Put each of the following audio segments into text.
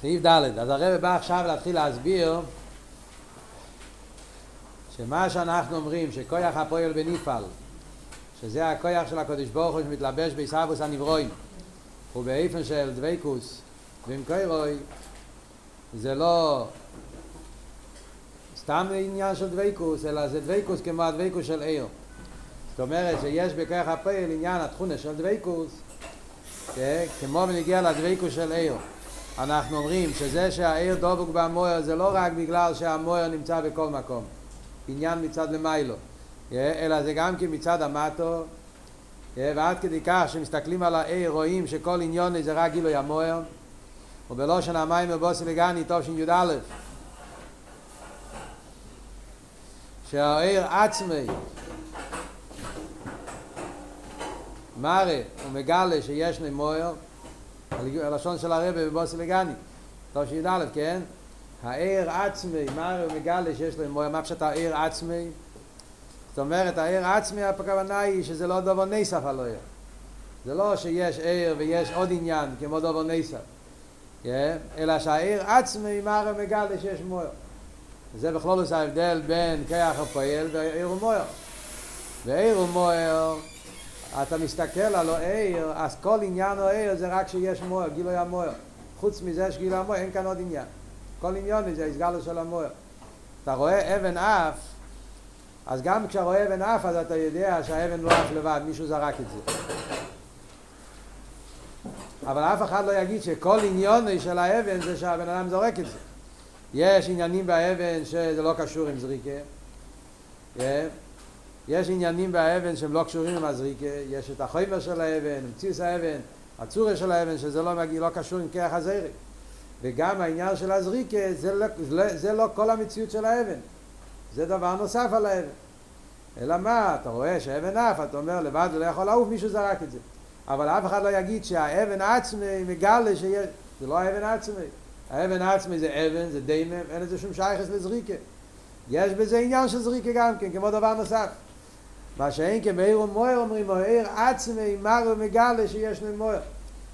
סעיף ד', אז הרב בא עכשיו להתחיל להסביר שמה שאנחנו אומרים שכוח הפועל בנפעל שזה הכוח של הקדוש ברוך הוא שמתלבש בהתהוות הנבראים ובאופן של דבקות עם מקורו זה לא סתם עניין של דבקות אלא זה דבקות כמו הדבקות של אור. זאת אומרת שיש בכוח הפועל עניין התכונה של דבקות כמו בנגיע לדבייקוס של עיר אנחנו אומרים שזה שהעיר דבוק במויר זה לא רק בגלל שהמויר נמצא בכל מקום. עניין מצד למיילו. אלא זה גם כן מצד המטו. ועד כדי כך שמסתכלים על העיר רואים שכל עניון זה רק גילוי המויר ובלושן המים ובוסי לגני טוב שי"א שהעיר עצמי מראה ומגלה שיש נמויר הלשון של הרבי בבוסי לגני. טוב שי"א כן? העיר עצמי מראה ומגלה שיש נמויר מה פשוט העיר עצמי זאת אומרת העיר עצמי הכוונה היא שזה לא דובר נסף על העיר. זה לא שיש עיר ויש עוד עניין כמו דובר נסף אלא שהעיר עצמי מראה ומגלה שיש מויר זה בכלול עושה ההבדל בין כיח הפועל ועיר ומויר. ועיר ומויר אתה מסתכל על העיר, אז כל עניין העיר זה רק שיש מויר, גילוי המויר. חוץ מזה שגילוי המויר אין כאן עוד עניין. כל עניין זה הסגלו של המויר. אתה רואה אבן אף, אז גם כשאתה רואה אבן אף אז אתה יודע שהאבן לא אף לבד, מישהו זרק את זה. אבל אף אחד לא יגיד שכל עניון של האבן זה שהבן אדם זורק את זה. יש עניינים באבן שזה לא קשור עם זריקה. יש עניינים באבן שהם לא קשורים עם הזריקה, יש את החומר של האבן, מציס האבן, הצורה של האבן, שזה לא, מגיע, לא קשור עם כיח הזרק. וגם העניין של הזריקה, זה לא, זה לא כל המציאות של האבן. זה דבר נוסף על האבן. אלא מה, אתה רואה שאבן עף, אתה אומר לבד לא יכול לעוף, מישהו זרק את זה. אבל אף אחד לא יגיד שהאבן עצמי מגלה שיש, זה לא האבן עצמי. האבן עצמי זה אבן, זה דיימם, אין לזה שום שייכס לזריקה. יש בזה עניין של זריקה גם כן, כמו דבר נוסף. מה שאין כמאיר ומויר אומרים, מאיר עצמי מר ומגלה שיש לנו מויר.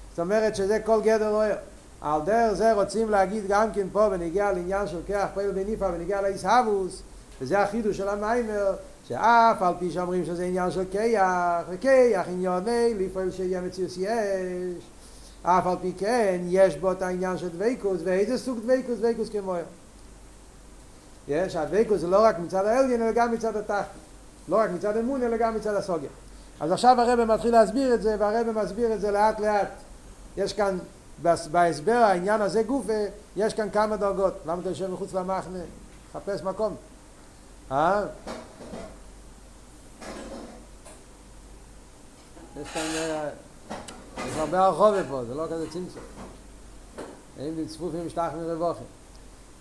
זאת אומרת שזה כל גדר מויר. על דרך זה רוצים להגיד גם כן פה בנגיע לעניין של כח פועל בניפה ונגיע לאיסהבוס, וזה החידוש של המיימר, שאף על פי שאומרים שזה עניין של כיח, וכיח עניוני לפעול שיהיה מציאוס יש, אף על פי כן יש בו את העניין של דבקוס, ואיזה סוג דבקוס? דבקוס כמויר. יש, הדבקוס זה לא רק מצד העליין, אלא גם מצד התחתית. לא רק מצד אמון, אלא גם מצד הסוגיה. אז עכשיו הרב מתחיל להסביר את זה, והרב מסביר את זה לאט לאט. יש כאן, בהסבר העניין הזה גופה, יש כאן כמה דרגות. למה אתה יושב מחוץ למחנה? חפש מקום. אה? יש כאן, יש הרבה הרחובה פה, זה לא כזה צמצום. אין צפופים משטח מרווחים.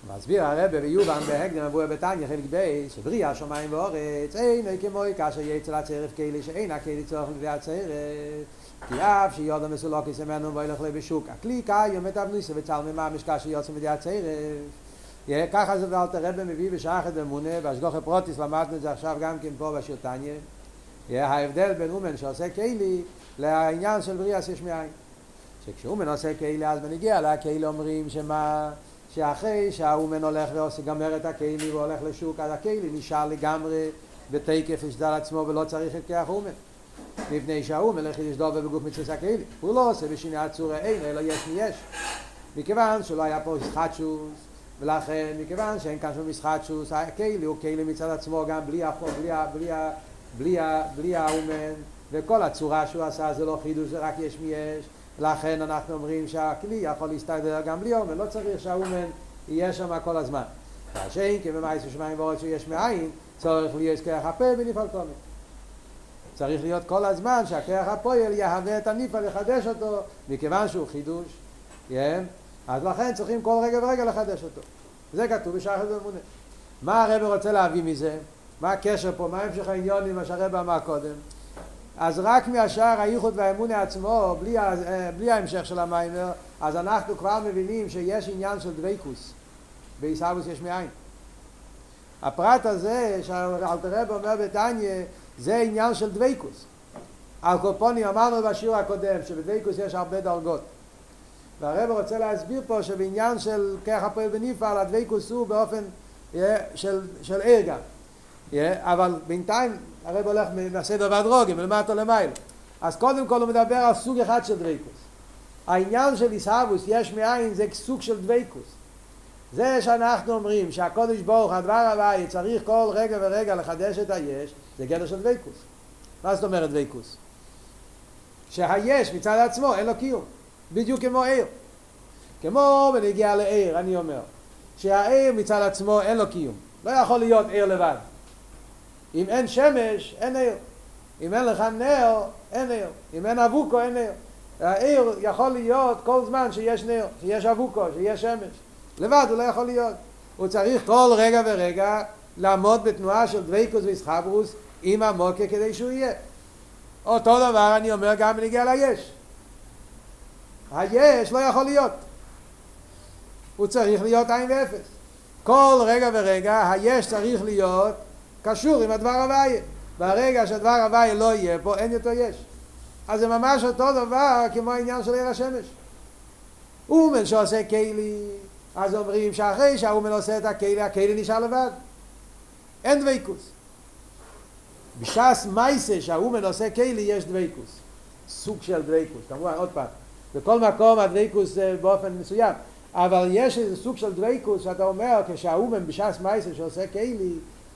מסביר הרב ביובן בהקדם מבוא בתניא חלק בייס שבריא השמיים ואורץ אין כמוי כאשר יצא לצרף כאלה שאין הכלי צורך מביא הצרף כי אף שיודע מסולוקי סמנו וילך לי בשוק הכלי קיים את אבניסה וצל ממש כאשר יוצא מביא הצרף ככה זה ואלת הרב מביא בשחת אמונה בהשגוח פרוטיס למדנו את זה עכשיו גם כן פה בשיר תניא ההבדל בין אומן שעושה כלי לעניין של בריאה יש מאין. שכשאומן עושה כלי אז בנגיע לה כלי אומרים שמה שאחרי שהאומן הולך ועושה גמר את הכלי והולך לשוק, אז הכלי נשאר לגמרי בתקף ישדל עצמו ולא צריך את כח אומן. מפני שהאומן לכי ישדל בגוף מצווה הכלי. הוא לא עושה בשינוי הצורה אין, אלא יש מיש. מכיוון שלא היה פה משחטשוס, ולכן מכיוון שאין כאן שום משחטשוס, הכלי הוא כלי מצד עצמו גם בלי החום, בלי, בלי, בלי, בלי האומן, וכל הצורה שהוא עשה זה לא חידוש, זה רק יש מיש. לכן אנחנו אומרים שהכלי יכול להסתדר גם בלי אומן, לא צריך שהאומן יהיה שם כל הזמן. והשאין כי במאיס ושמיים ואורץ שיש מאין, צורך להיות כרך הפועל בנפעל תומר. צריך להיות כל הזמן שהכרך הפועל יהווה את הנפעל, לחדש אותו, מכיוון שהוא חידוש, כן? אז לכן צריכים כל רגע ורגע לחדש אותו. זה כתוב בשחד ומונה. מה הרב רוצה להביא מזה? מה הקשר פה? מה המשך העניון מה שהרב אמר קודם? אז רק מהשאר הייחוד והאמונה עצמו, בלי, בלי ההמשך של המיימר, אז אנחנו כבר מבינים שיש עניין של דוויקוס. בעיסאוויס יש מאין. הפרט הזה שאלתרב אומר בתניא זה עניין של דוויקוס. על קופונים אמרנו בשיעור הקודם שבדוויקוס יש הרבה דרגות. והרב רוצה להסביר פה שבעניין של כרך הפועל בנפעל הדבקוס הוא באופן של, של ער גם. אבל בינתיים הרב הולך מהסדר והדרוגים ולמטה למעלה. אז קודם כל הוא מדבר על סוג אחד של דבקוס. העניין של איסהבוס יש מאין זה סוג של דבקוס. זה שאנחנו אומרים שהקודש ברוך הדבר הוואי צריך כל רגע ורגע לחדש את היש זה גדר של דבקוס. מה זאת אומרת דבקוס? שהיש מצד עצמו אין לו קיום. בדיוק כמו עיר. כמו בנגיעה לעיר, אני אומר. שהעיר מצד עצמו אין לו קיום. לא יכול להיות עיר לבד. אם אין שמש, אין עיר. אם אין לך נר, אין עיר. אם אין אבוקו, אין עיר. העיר יכול להיות כל זמן שיש נר, שיש אבוקו, שיש שמש. לבד הוא לא יכול להיות. הוא צריך כל רגע ורגע לעמוד בתנועה של דוויקוס ויסחברוס עם המוקה כדי שהוא יהיה. אותו דבר אני אומר גם בנגיע ליש. היש לא יכול להיות. הוא צריך להיות עין ואפס. כל רגע ורגע היש צריך להיות קשור עם הדבר הוויה. ברגע שהדבר הוויה לא יהיה פה, אין יותר יש. אז זה ממש אותו דבר כמו העניין של עיר השמש. אומן שעושה כלי, אז אומרים שאחרי שהאומן עושה את הכלי, הכלי נשאר לבד. אין דבקוס. בש"ס מייסה שהאומן עושה כלי יש דבקוס. סוג של דבקוס. כמובן, עוד פעם, בכל מקום הדבקוס זה באופן מסוים. אבל יש איזה סוג של דבקוס שאתה אומר כשהאומן בש"ס מייסה שעושה כלי,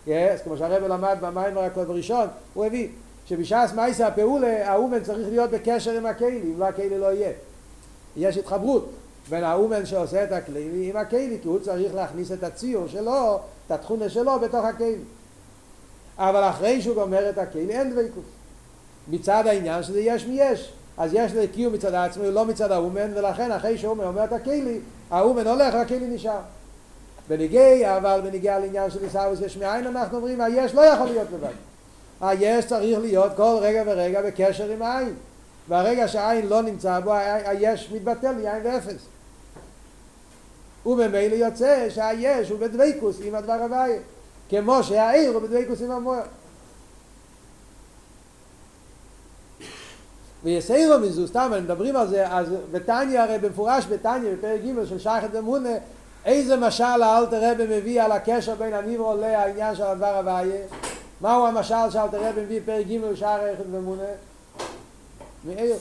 אז כמו שהרב למד במיימר הקוד בראשון, הוא הביא שבש"ס מייסה הפעולה האומן צריך להיות בקשר עם הכלי, אם לא הכלי לא יהיה. יש התחברות בין האומן שעושה את הכלי עם הכלי, כי הוא צריך להכניס את הציור שלו, את התכונה שלו בתוך הכלי. אבל אחרי שהוא גומר את הכלי אין דבקות. מצד העניין שזה יש מיש. אז יש לו קיום מצד עצמו, לא מצד האומן, ולכן אחרי שאומן אומר את הכלי, האומן הולך והכלי נשאר. בניגיע, אבל בניגיע לעניין של עיסאוויס יש מאין אנחנו אומרים, היש לא יכול להיות לבד. היש צריך להיות כל רגע ורגע בקשר עם העין. והרגע שהעין לא נמצא בו, היש מתבטל יין ואפס. וממילא יוצא שהיש הוא בדבקוס עם הדבר הוויה. כמו שהעיר הוא בדבקוס עם המוער. ויסיירו מזו, סתם מדברים על זה, אז בתניא הרי במפורש בתניא, בפרק ג' של שייכת אמונה, איזה משל האלתר רבי מביא על הקשר בין הניברו לעניין של הדבר הוויה? מהו המשל שאלתר רבי מביא בפרק ג' בשער היכת ואמונה? מעיר.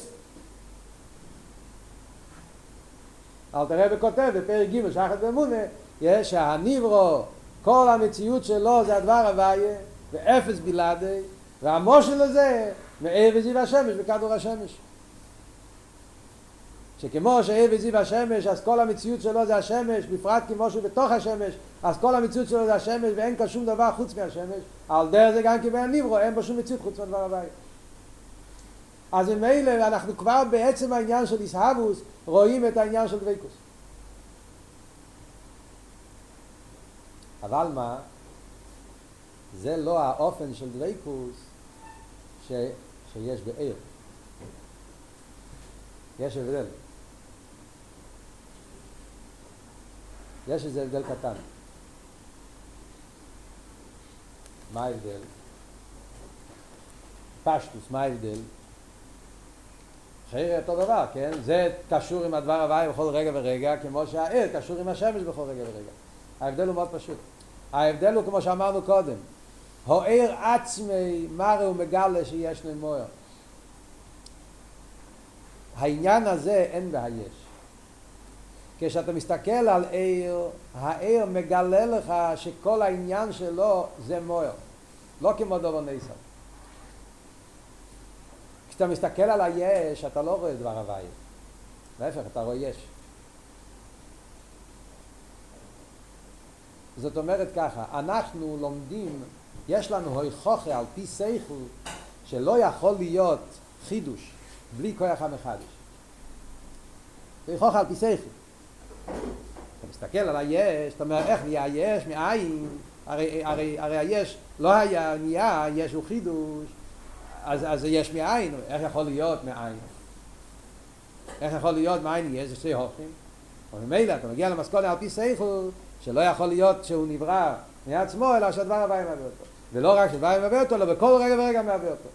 אלתר רבי כותב בפרק ג' שייכת ואמונה, יש שהניברו, כל המציאות שלו זה הדבר הוויה, ואפס בלעדי, והמושל הזה מאיר וזיו השמש בכדור השמש. שכמו שאיר וזיו השמש, אז כל המציאות שלו זה השמש, בפרט כמו שהוא בתוך השמש, אז כל המציאות שלו זה השמש ואין כאן שום דבר חוץ מהשמש, על דרך זה גם כבן ניברו, אין בו שום מציאות חוץ מהדבר הבא. אז אלה, אנחנו כבר בעצם העניין של איסהבוס רואים את העניין של דבקוס. אבל מה? זה לא האופן של דבקוס ש... שיש בעיר. יש הבדל. יש איזה הבדל קטן. מה ההבדל? פשטוס, מה ההבדל? חייר אותו דבר, כן? זה קשור עם הדבר הוואי בכל רגע ורגע, כמו שהעיר קשור עם השמש בכל רגע ורגע. ההבדל הוא מאוד פשוט. ההבדל הוא כמו שאמרנו קודם, העיר עצמי מראה ומגלה שיש לו מויר. העניין הזה אין בהיש. כשאתה מסתכל על עיר, העיר מגלה לך שכל העניין שלו זה מויר. לא כמו דובר ניסן. כשאתה מסתכל על היש, אתה לא רואה דבר הוואי. להפך, אתה רואה יש. זאת אומרת ככה, אנחנו לומדים יש לנו הוכחה על פי סייכל שלא יכול להיות חידוש בלי כוח המחדש. זה הוכחה על פי סייכל. אתה מסתכל על היש, אתה אומר איך נהיה היש מאין, הרי, הרי, הרי היש לא היה נהיה, היש הוא חידוש, אז, אז יש מאין, איך יכול להיות מאין? איך יכול להיות מאין יש? זה שתי הופכים. אבל ממילא אתה מגיע למסכונה על פי סייכל שלא יכול להיות שהוא נברא מעצמו, אלא שהדבר הבא ימבא אותו. ולא רק שבא ומהווה אותו, אלא בכל רגע ורגע מהווה אותו.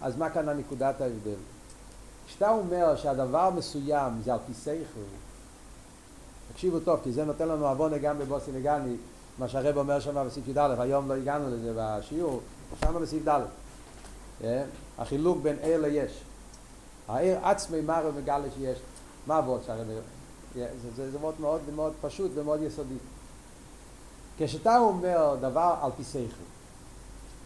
אז מה כאן הנקודת ההבדל? כשאתה אומר שהדבר מסוים זה על פי סייכל, תקשיבו טוב, כי זה נותן לנו עוונה גם בבוסי לגני, מה שהרב אומר שם בסעיף י"א, היום לא הגענו לזה בשיעור, שם בסעיף ד', אה? החילוק בין ער ליש. הער עצמי מרא מגלה שיש. מה עבוד שהרב... זה, זה, זה מאוד מאוד מאוד פשוט ומאוד יסודי. כשאתה אומר דבר על פי שכל,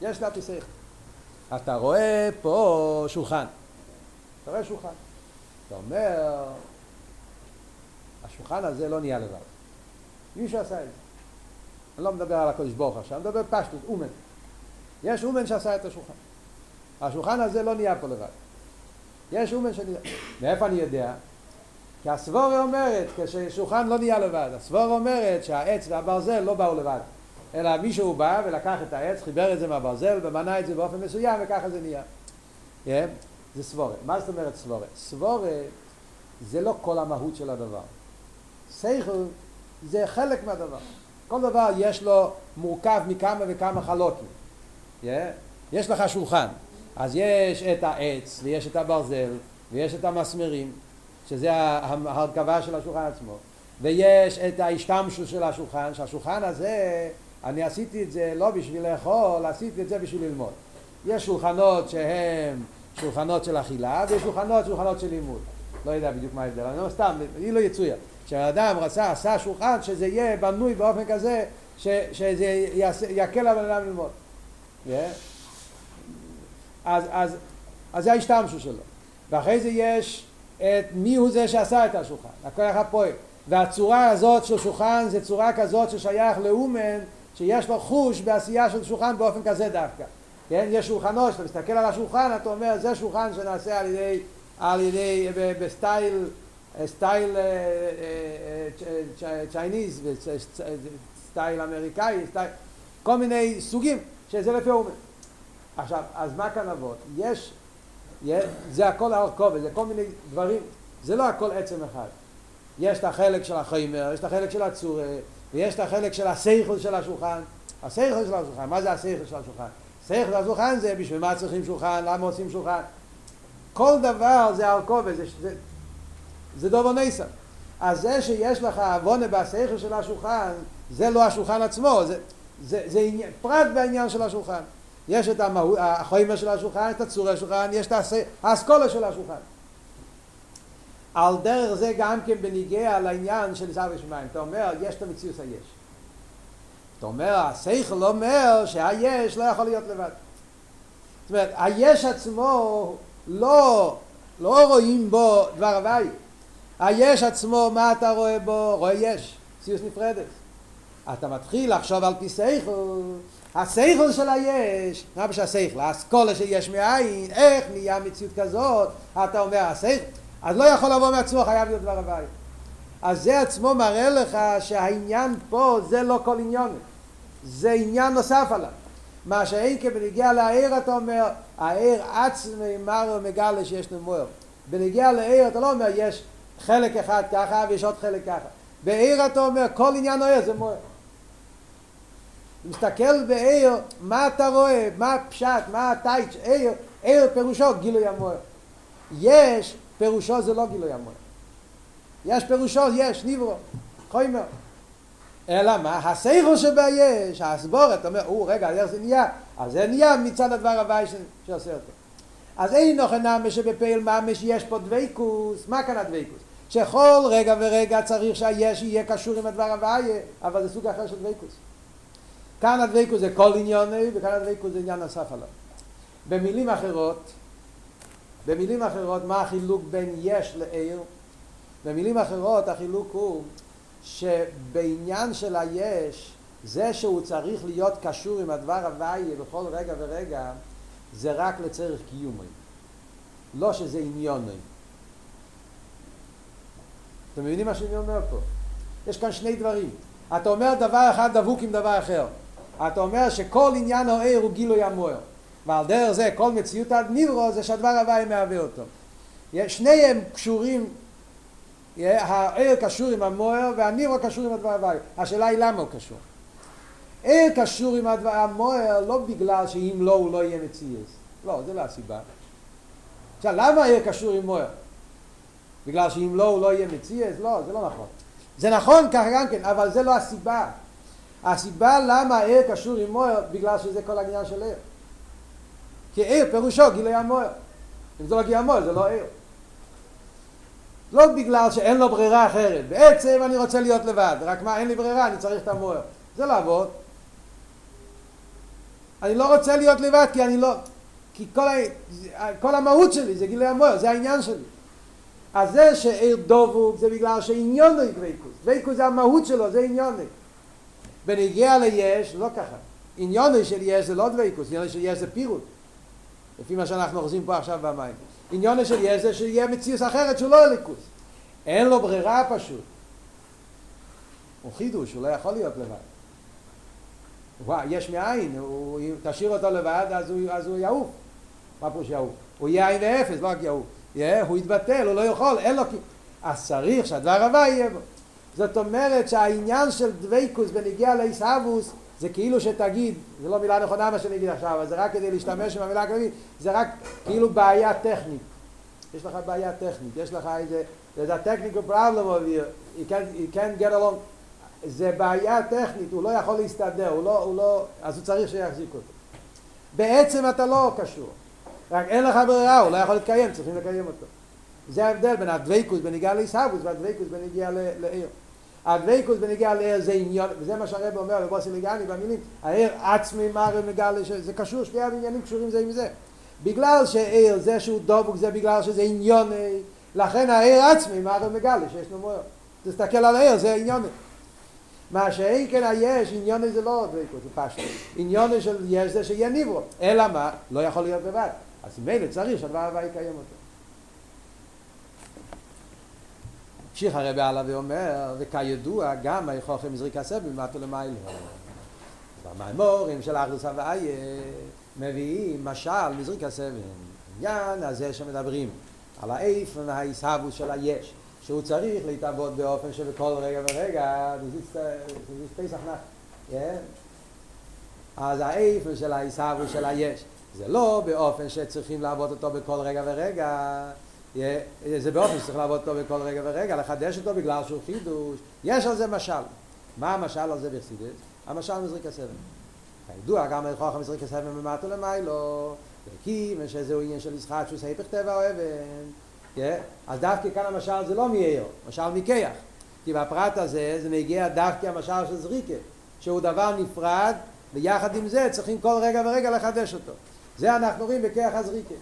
יש לה פי שכל. אתה רואה פה שולחן. אתה רואה שולחן. אתה אומר, השולחן הזה לא נהיה לבד. מישהו עשה את זה. אני לא מדבר על הקודש ברוך עכשיו, אני מדבר פשטות, אומן. יש אומן שעשה את השולחן. השולחן הזה לא נהיה פה לבד. יש אומן שנהיה. מאיפה אני יודע? כי הסבורה אומרת, כששולחן לא נהיה לבד, הסבורה אומרת שהעץ והברזל לא באו לבד, אלא מישהו בא ולקח את העץ, חיבר את זה מהברזל ומנה את זה באופן מסוים וככה זה נהיה. Yeah, זה סבורה. מה זאת אומרת סבורה? סבורה זה לא כל המהות של הדבר. סייכל זה חלק מהדבר. כל דבר יש לו מורכב מכמה וכמה חלוקים. Yeah? יש לך שולחן, אז יש את העץ ויש את הברזל ויש את המסמרים שזה ההרכבה של השולחן עצמו ויש את ההשתמשות של השולחן שהשולחן הזה אני עשיתי את זה לא בשביל לאכול עשיתי את זה בשביל ללמוד יש שולחנות שהם שולחנות של אכילה ויש שולחנות שולחנות של לימוד לא יודע בדיוק מה ההבדל, אני לא סתם, היא לא יצויה כשאדם רצה, עשה שולחן שזה יהיה בנוי באופן כזה ש, שזה יעשה, יקל על אדם ללמוד yeah. אז, אז, אז זה ההשתמשות שלו ואחרי זה יש את מי הוא זה שעשה את השולחן, הכוח הפועל. והצורה הזאת של שולחן זה צורה כזאת ששייך לאומן שיש לו חוש בעשייה של שולחן באופן כזה דווקא. כן? יש שולחנות, כשאתה מסתכל על השולחן אתה אומר זה שולחן שנעשה על ידי, על ידי, ב style, style Chinese, style אמריקאי, style, כל מיני סוגים שזה לפי אומן. עכשיו, אז מה כאן אבות? יש זה הכל הרכובת, זה כל מיני דברים, זה לא הכל עצם אחד. יש את החלק של החיימר, יש את החלק של הצורה, ויש את החלק של השכל של השולחן. השכל של השולחן, מה זה השכל של השולחן? השכל של השולחן זה בשביל מה צריכים שולחן, למה עושים שולחן. כל דבר זה הרכובת, זה, זה, זה דובר ניסן. אז זה שיש לך עוונה בשכל של השולחן, זה לא השולחן עצמו, זה, זה, זה עניין, פרט בעניין של השולחן. יש את המהות, החומר של השולחן, את הצורה של השולחן, יש את האסכולה של השולחן. על דרך זה גם כן בניגיע לעניין של עזר ושמיים. אתה אומר, יש את המציאות היש. אתה אומר, השכל אומר שהיש לא יכול להיות לבד. זאת אומרת, היש עצמו לא, לא רואים בו דבר הוואי. היש עצמו, מה אתה רואה בו? רואה יש, מציאות נפרדת. אתה מתחיל לחשוב על פי שכל, השכל של היש, מה בשביל השכל? האסכולה שיש מאין, איך נהיה מציאות כזאת? אתה אומר השכל, אז לא יכול לבוא מעצמו, חייב להיות דבר הבית. אז זה עצמו מראה לך שהעניין פה זה לא כל עניון, זה עניין נוסף עליו. מה שאין כבנגיע לעיר אתה אומר, העיר עצמי מרו מגלה שיש נמואר. בנגיע לעיר אתה לא אומר יש חלק אחד ככה ויש עוד חלק ככה. בעיר אתה אומר כל עניין העיר זה מואר. מסתכל בעיר, מה אתה רואה? מה הפשט? מה הטייץ'? עיר, עיר פירושו גילוי המוער. יש, פירושו זה לא גילוי המוער. יש פירושו, יש, ניברו, חוימר. אלא מה? הסייכו שבה יש, הסבורת, אתה אומר, או, רגע, איך זה נהיה? אז זה נהיה מצד הדבר הוואי שעושה אותו. אז אין נוכן נמי שבפעיל ממש יש פה דוויקוס, מה כאן הדוויקוס? שכל רגע ורגע צריך שהיש יהיה קשור עם הדבר הוואי, אבל זה סוג אחר של דוויקוס. כאן הדבקות זה כל עניוני וכאן הדבקות זה עניין נוסף עליו. במילים אחרות, במילים אחרות מה החילוק בין יש לעיר? במילים אחרות החילוק הוא שבעניין של היש זה שהוא צריך להיות קשור עם הדבר הוויה בכל רגע ורגע זה רק לצורך קיומי. לא שזה עניוני. אתם מבינים מה שאני אומר פה? יש כאן שני דברים. אתה אומר דבר אחד דבוק עם דבר אחר. אתה אומר שכל עניין העיר הוא גילוי המוער. ועל דרך זה כל מציאות עד נברו זה שהדבר הוואי מהווה אותו. שניהם קשורים העיר קשור עם המוער והנברו קשור עם הדבר הוואי השאלה היא למה הוא קשור עיר קשור עם הדבר המוער לא בגלל שאם לא הוא לא יהיה מציאות לא זה לא הסיבה עכשיו, למה העיר קשור עם מויר? בגלל שאם לא הוא לא יהיה מציאס? לא, זה לא נכון. זה נכון ככה גם כן, אבל זה לא הסיבה. הסיבה למה העיר קשור עם מויר, בגלל שזה כל העניין של עיר. כי עיר פירושו גילוי המויר. אם זה לא גילוי המויר, זה לא עיר. לא בגלל שאין לו ברירה אחרת. בעצם אני רוצה להיות לבד, רק מה, אין לי ברירה, אני צריך את המויר. זה לעבוד. אני לא רוצה להיות לבד כי אני לא... כי כל, ה... כל המהות שלי זה גילוי המויר, זה העניין שלי. אז זה שעיר דבוק זה בגלל שעניון הוא דבקות. דבקות זה המהות שלו, זה עניון. בנגיע ליש, לא ככה. עניון של יש זה לא דבקות, עניון של יש זה פירוט. לפי מה שאנחנו אוחזים פה עכשיו במים. עניון של יש זה שיהיה מציאות אחרת שהוא לא הליכוס. אין לו ברירה פשוט. הוא חידוש, הוא לא יכול להיות לבד. וואו, יש מאין, הוא, תשאיר אותו לבד אז הוא, אז הוא יעוף. מה פירוש יעוף? הוא יהיה עין ואפס, לא רק יעוף. Yeah, הוא יתבטל, הוא לא יכול, אין לו... אז צריך שהדבר הבא יהיה בו. זאת אומרת שהעניין של דבייקוס בנגיע לעיסאוווס זה כאילו שתגיד, זה לא מילה נכונה מה שאני אגיד עכשיו, אבל זה רק כדי להשתמש עם המילה הכללית, זה רק כאילו בעיה טכנית. יש לך בעיה טכנית, יש לך איזה, there's a technical problem over here, you can't, you can't get along, זה בעיה טכנית, הוא לא יכול להסתדר, הוא לא, הוא לא, אז הוא צריך שיחזיק אותו. בעצם אתה לא קשור, רק אין לך ברירה, הוא לא יכול להתקיים, צריכים לקיים אותו. זה ההבדל בין הדוויקוס בניגיע לעיסאוווס והדוויקוס בניגיע לעיר. הדוויקוס בניגיע לעיר זה עניון, וזה מה שהרב אומר בבוסי לגני במילים, העיר עצמי מראה מגלה, זה קשור, שתי העניינים קשורים זה עם זה. בגלל שעיר זה שהוא דבוק זה בגלל שזה עניוני, לכן העיר עצמי מראה מגלה שיש לו מוער. תסתכל על העיר זה עניוני. מה שאין כן היש, עניוני זה לא דוויקוס, זה פשט. עניוני של יש זה שיהיה ניברו. אלא מה? לא יכול להיות לבד. אז מילא צריך שהדבר הבא יקיים אותו. המשיך הרבי הלאה ואומר, וכידוע גם היכולכם מזריק הסבל ממטו למיילו. במאמורים של אחדוס הוויה מביאים משל מזריק הסבל. עניין הזה שמדברים על האיף והעיסהבוס של היש, שהוא צריך להתעבוד באופן שבכל רגע ורגע, זה פסח נח, אז האיף של העיסהבוס של היש, זה לא באופן שצריכים לעבוד אותו בכל רגע ורגע, זה באופן שצריך לעבוד אותו בכל רגע ורגע, לחדש אותו בגלל שהוא חידוש. יש על זה משל. מה המשל על זה בחסידס? המשל מזריק הסבן. כידוע, גם הלכוח מזריק הסבן ממטו למיילו, כי שזהו עניין של ישחק שהוא סהיפך טבע או אבן. אז דווקא כאן המשל זה לא מאיר, משל מכיח. כי בפרט הזה זה מגיע דווקא המשל של זריקה, שהוא דבר נפרד, ויחד עם זה צריכים כל רגע ורגע לחדש אותו. זה אנחנו רואים בכיח הזריקה.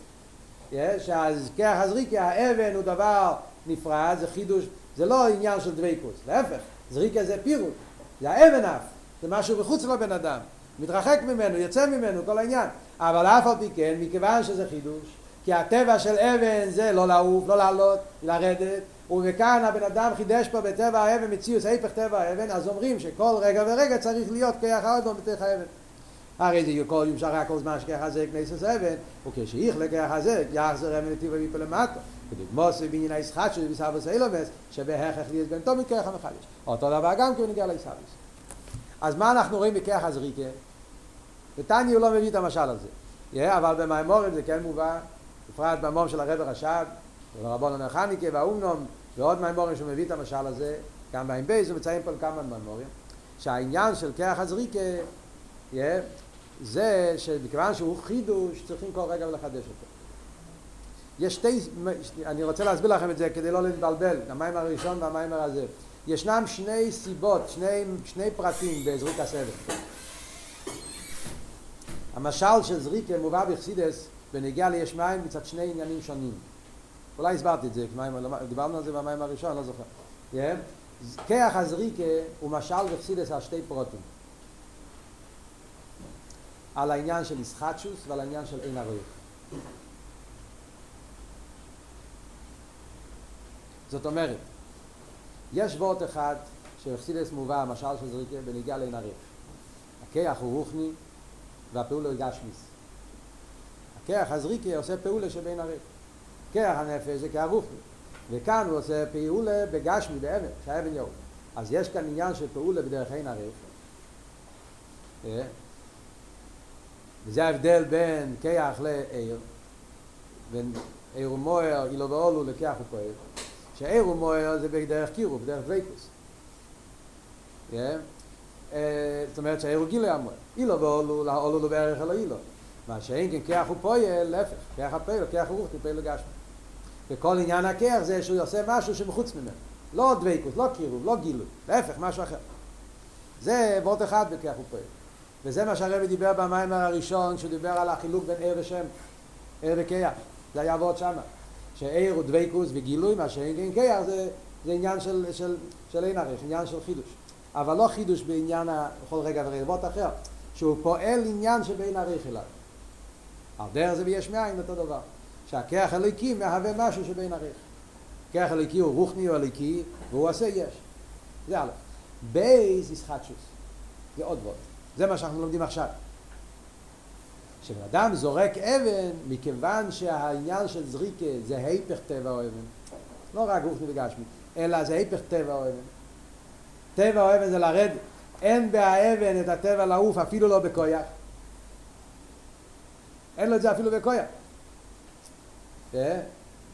שהזכח הזריקי, האבן הוא דבר נפרד, זה חידוש, זה לא עניין של דוויקוס, להפך, זריקה זה פירוט, זה האבן אף, זה משהו מחוץ לבן אדם, מתרחק ממנו, יוצא ממנו, כל העניין, אבל אף על פי כן, מכיוון שזה חידוש, כי הטבע של אבן זה לא לעוף, לא לעלות, לרדת, וכאן הבן אדם חידש פה בטבע האבן מציאוס, ההפך טבע האבן, אז אומרים שכל רגע ורגע צריך להיות כיח האדום בתוך האבן. הרי זה כל יום שרה כל זמן שכך הזה כנסת אבן, וכשיח לכך הזה, יחזר אבן לטיבו ויפו למטה. כדוגמוס ובעניין הישחט של ביסבוס אילומס, שבהכרח ליאס בן תומי כרך המחדש. אותו דבר גם כי הוא נגיע לישבוס. אז מה אנחנו רואים בכרך הזריקה? ותניא הוא לא מביא את המשל הזה. Yeah, אבל במימורים זה כן מובא, בפרט במום של הרב רש"ד, ורבון הנחניקה והאומנום, ועוד מימורים שהוא מביא את המשל הזה, גם בעין בייס הוא מציין פה כמה מימורים, שהעניין של כרך הזריקה, yeah, זה שמכיוון שהוא חידוש צריכים כל רגע לחדש אותו. יש שתי, אני רוצה להסביר לכם את זה כדי לא להתבלבל, המים הראשון והמים הזה. ישנם שני סיבות, שני, שני פרטים בזריק הסבל. המשל של זריקה מובא בחסידס בנגיעה ליש מים מצד שני עניינים שונים. אולי הסברתי את זה, דיברנו על זה במים הראשון, לא זוכר. כיח הזריקה הוא משל בחסידס על שתי פרוטים. על העניין של ישחטשוס ועל העניין של אין ערוך. זאת אומרת, יש וורט אחד שאכסידס מובא, המשל של זריקה, בניגיע לעין ערוך. הכיח הוא רוחני והפעולה הוא גשמיס. הכיח הזריקה עושה פעולה שבין ערוך. כיח הנפש זה כיח רוחני. וכאן הוא עושה פעולה בגשמי, באבן, שהאבן יעוף. אז יש כאן עניין של פעולה בדרך אין ערוך. וזה ההבדל בין כיח לעיר. עיר ומוער, אילו ואולו, לקח ופועל. שעיר ומוער זה בדרך קירוב, בדרך דוויקוס. זאת אומרת שהעיר הוא גילוי המוער. אילו ואולו, לאולו לא בערך אלא אילו. מה שאין כן כח ופועל, להפך, כח הפועל, כח ורוח, טיפל לגשמי. וכל עניין הכח זה שהוא עושה משהו שמחוץ ממנו. לא דוויקוס, לא קירוב, לא גילוי, להפך, משהו אחר. זה וורט אחד בכח ופועל. וזה מה שהרבי דיבר במיימר הראשון, שהוא דיבר על החילוק בין ער ושם, ער וכיח. זה היה וורט שמה. שער הוא דוויקוס וגילוי, מה שאין כן כיח זה, זה עניין של, של, של אין ערך, עניין של חידוש. אבל לא חידוש בעניין בכל רגע וורט אחר, שהוא פועל עניין שבין ערך אליו. על דרך זה ביש מאין אותו דבר. שהכיח הליקי מהווה משהו שבין ערך. כיח הליקי הוא רוחני או הליקי, והוא עושה יש. זה א'. בייס ישחטשוס. זה עוד ועוד. זה מה שאנחנו לומדים עכשיו. כשבן אדם זורק אבן, מכיוון שהעניין של זריקה זה היפך טבע או אבן, לא רק רוחני וגשמי, אלא זה היפך טבע או אבן. טבע או אבן זה לרדת. אין באבן את הטבע לעוף, אפילו לא בכויח. אין לו את זה אפילו בכויח.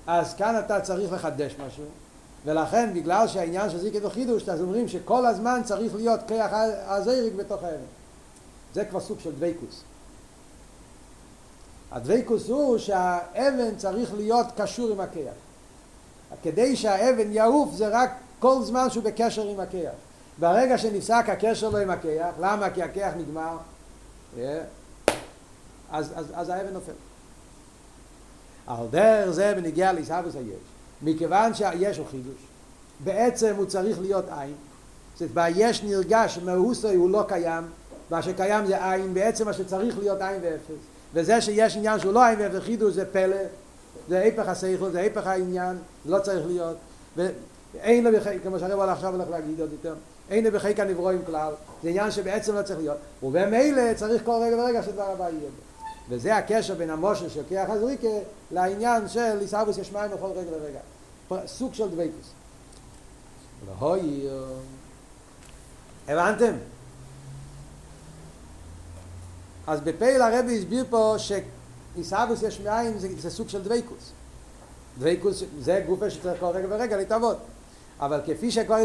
אז כאן אתה צריך לחדש משהו, ולכן בגלל שהעניין של זיקה וחידוש, אז אומרים שכל הזמן צריך להיות כיח הזריק בתוך האבן. זה כבר סוג של דוויקוס. הדוויקוס הוא שהאבן צריך להיות קשור עם הכיח. כדי שהאבן יעוף זה רק כל זמן שהוא בקשר עם הכיח. ברגע שנפסק הקשר לו עם הכיח, למה? כי הכיח נגמר, אז, אז, אז האבן נופל. על דרך זה בנגיע לעיסאוויס היש. מכיוון שהיש הוא חידוש, בעצם הוא צריך להיות עין. זאת אומרת, ביש נרגש מהוסוי הוא לא קיים, מה שקיים זה עין, בעצם מה שצריך להיות עין ואפס. וזה שיש עניין שהוא לא עין ואפס חידוש זה פלא, זה היפך השכל, זה היפך העניין, לא צריך להיות. ואין לו בחי, כמו שהרב הולך עכשיו הולך להגיד עוד יותר, אין לו בחי כנברואים כלל, זה עניין שבעצם לא צריך להיות. ובמילא צריך כל רגע ורגע שדבר הבא יהיה. וזה הקשר בין המושל של כיח הזריקה לעניין של עיסאוויס יש מים בכל רגע ורגע. סוג של דוויקוס. והוי... הבנתם? אז בפייל הרבי הסביר פה שעיסאוויס יש מים זה, זה סוג של דוויקוס. דוויקוס זה גופה שצריך כל רגע ורגע להתעבוד. אבל כפי שכבר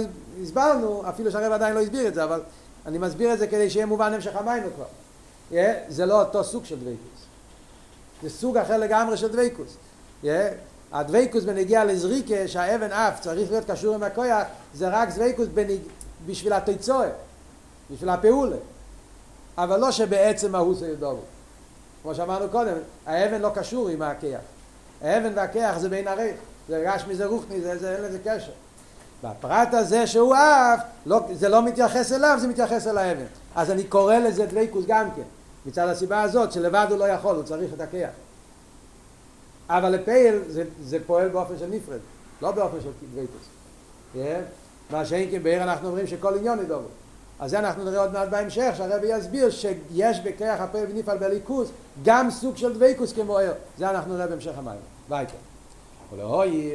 הסברנו, אפילו שהרב עדיין לא הסביר את זה, אבל אני מסביר את זה כדי שיהיה מובן המשך המים כבר. Yeah, זה לא אותו סוג של דוויקוס. זה סוג אחר לגמרי של דוויקוס. Yeah, הדוויקוס בנגיע לזריקה, שהאבן אף צריך להיות קשור עם הכויח, זה רק דוויקוס בנג... בשביל התיצואה, בשביל הפעולה. אבל לא שבעצם מהות זה ידובו. כמו שאמרנו קודם, האבן לא קשור עם הכיח. האבן והכיח זה בין הרייך. זה רש מזה רוחני, זה, זה, אין לזה קשר. והפרט הזה שהוא אף, לא, זה לא מתייחס אליו, זה מתייחס אל האבן. אז אני קורא לזה דוויקוס גם כן. מצד הסיבה הזאת שלבד הוא לא יכול, הוא צריך את הכיח. אבל לפייל זה, זה פועל באופן של נפרד, לא באופן של דוויקוס. Yeah. מה שאין כן בעיר אנחנו אומרים שכל עניון ידובו. אז זה אנחנו נראה עוד מעט בהמשך, שהרבי יסביר שיש בכיח הפועל ונפעל בליכוס גם סוג של דוויקוס כמו עיר. זה אנחנו נראה בהמשך המים. ביי כן. ולהוי...